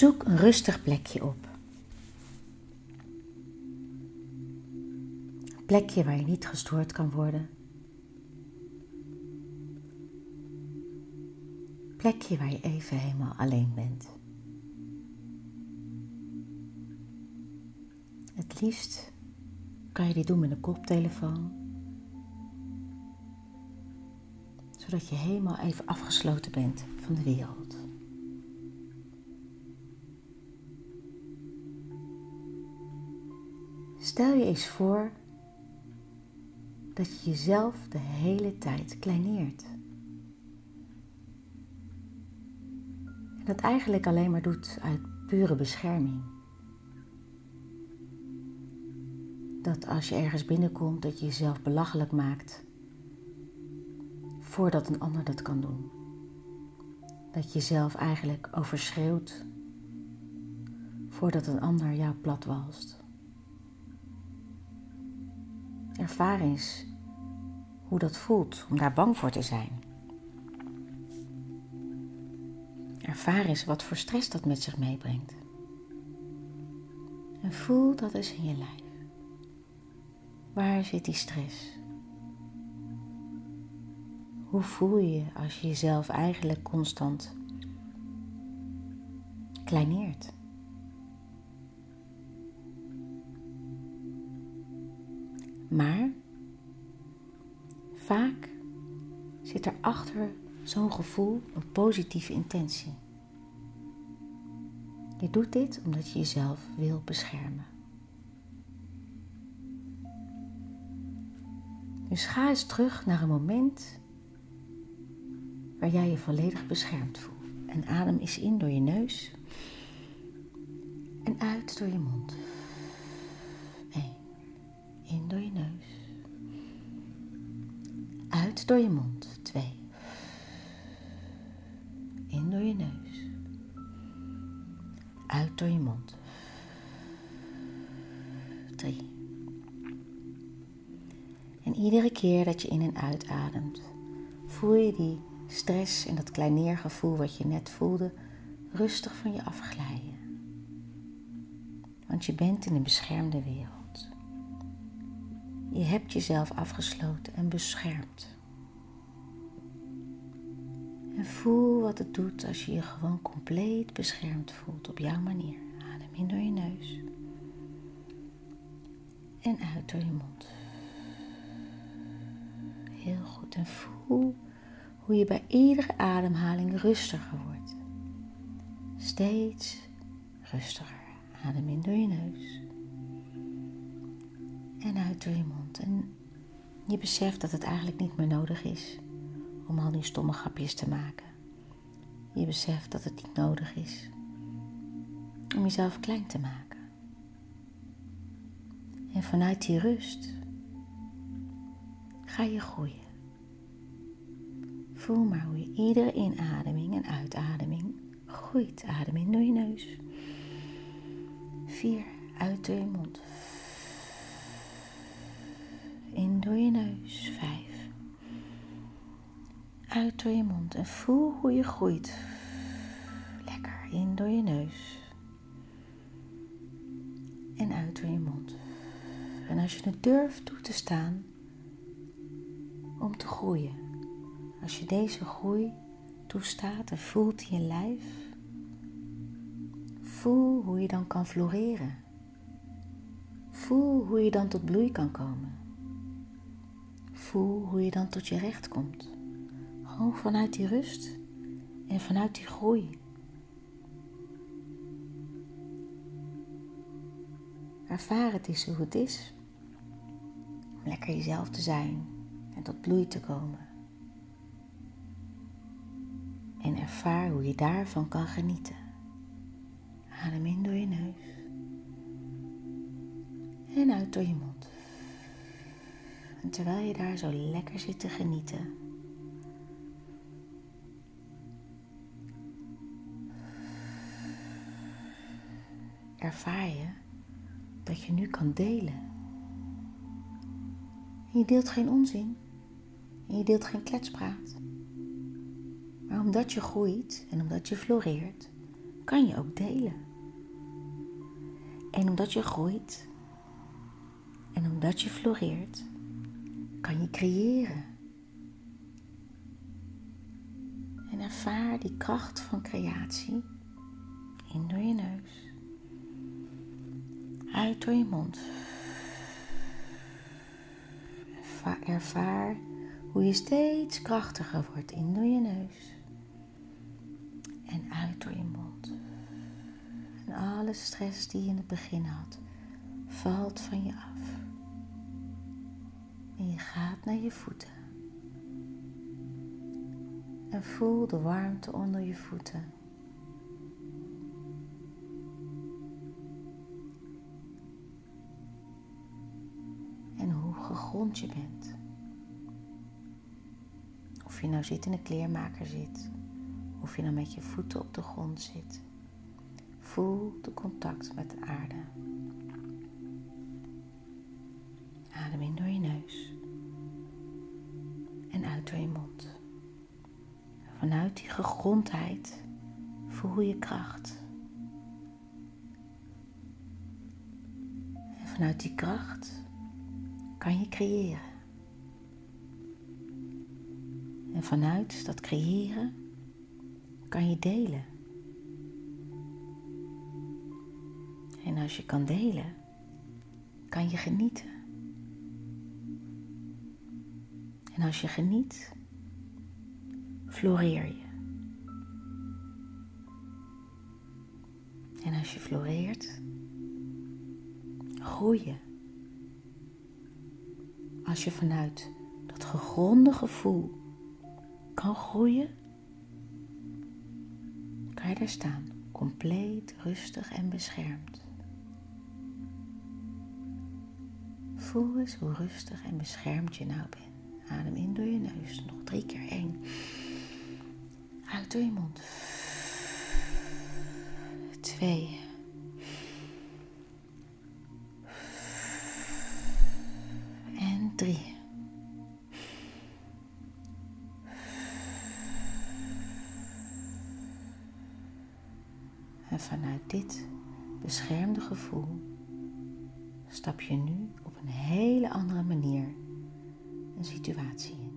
Zoek een rustig plekje op. Een plekje waar je niet gestoord kan worden. Een plekje waar je even helemaal alleen bent. Het liefst kan je dit doen met een koptelefoon. Zodat je helemaal even afgesloten bent van de wereld. Stel je eens voor dat je jezelf de hele tijd kleineert. En dat eigenlijk alleen maar doet uit pure bescherming. Dat als je ergens binnenkomt, dat je jezelf belachelijk maakt voordat een ander dat kan doen. Dat je jezelf eigenlijk overschreeuwt voordat een ander jou platwalst. Ervaar eens hoe dat voelt om daar bang voor te zijn. Ervaar eens wat voor stress dat met zich meebrengt. En voel dat eens in je lijf. Waar zit die stress? Hoe voel je je als je jezelf eigenlijk constant kleineert? Maar vaak zit er achter zo'n gevoel een positieve intentie. Je doet dit omdat je jezelf wil beschermen. Dus ga eens terug naar een moment waar jij je volledig beschermd voelt. En adem eens in door je neus en uit door je mond. In door je neus. Uit door je mond. Twee. In door je neus. Uit door je mond. Drie. En iedere keer dat je in en uitademt, voel je die stress en dat kleineergevoel wat je net voelde rustig van je afglijden. Want je bent in een beschermde wereld. Je hebt jezelf afgesloten en beschermd. En voel wat het doet als je je gewoon compleet beschermd voelt op jouw manier. Adem in door je neus. En uit door je mond. Heel goed. En voel hoe je bij iedere ademhaling rustiger wordt. Steeds rustiger. Adem in door je neus en uit door je mond. En je beseft dat het eigenlijk niet meer nodig is om al die stomme grapjes te maken. Je beseft dat het niet nodig is om jezelf klein te maken. En vanuit die rust ga je groeien. Voel maar hoe je iedere inademing en uitademing groeit. Adem in door je neus. Vier, uit door je mond. Door je neus. Vijf. Uit door je mond. En voel hoe je groeit. Lekker. In door je neus. En uit door je mond. En als je het durft toe te staan om te groeien. Als je deze groei toestaat en voelt in je lijf. Voel hoe je dan kan floreren. Voel hoe je dan tot bloei kan komen. Voel hoe je dan tot je recht komt. Gewoon vanuit die rust en vanuit die groei. Ervaar het eens hoe het is om lekker jezelf te zijn en tot bloei te komen. En ervaar hoe je daarvan kan genieten. Adem in door je neus en uit door je mond. En terwijl je daar zo lekker zit te genieten, ervaar je dat je nu kan delen. je deelt geen onzin. En je deelt geen kletspraat. Maar omdat je groeit en omdat je floreert, kan je ook delen. En omdat je groeit en omdat je floreert, kan je creëren. En ervaar die kracht van creatie in door je neus, uit door je mond. Ervaar hoe je steeds krachtiger wordt in door je neus en uit door je mond. En alle stress die je in het begin had, valt van je af. Gaat naar je voeten. En voel de warmte onder je voeten. En hoe gegrond je bent. Of je nou zit in een kleermaker zit, of je nou met je voeten op de grond zit. Voel de contact met de aarde. Adem in door je neus door je mond. Vanuit die gegrondheid voel je kracht. En vanuit die kracht kan je creëren. En vanuit dat creëren kan je delen. En als je kan delen, kan je genieten. En als je geniet, floreer je. En als je floreert, groei je. Als je vanuit dat gegronde gevoel kan groeien, kan je daar staan, compleet rustig en beschermd. Voel eens hoe rustig en beschermd je nou bent. Adem in door je neus. Nog drie keer. één. Uit door je mond. Twee. En drie. En vanuit dit beschermde gevoel stap je nu op een hele andere manier een situatie.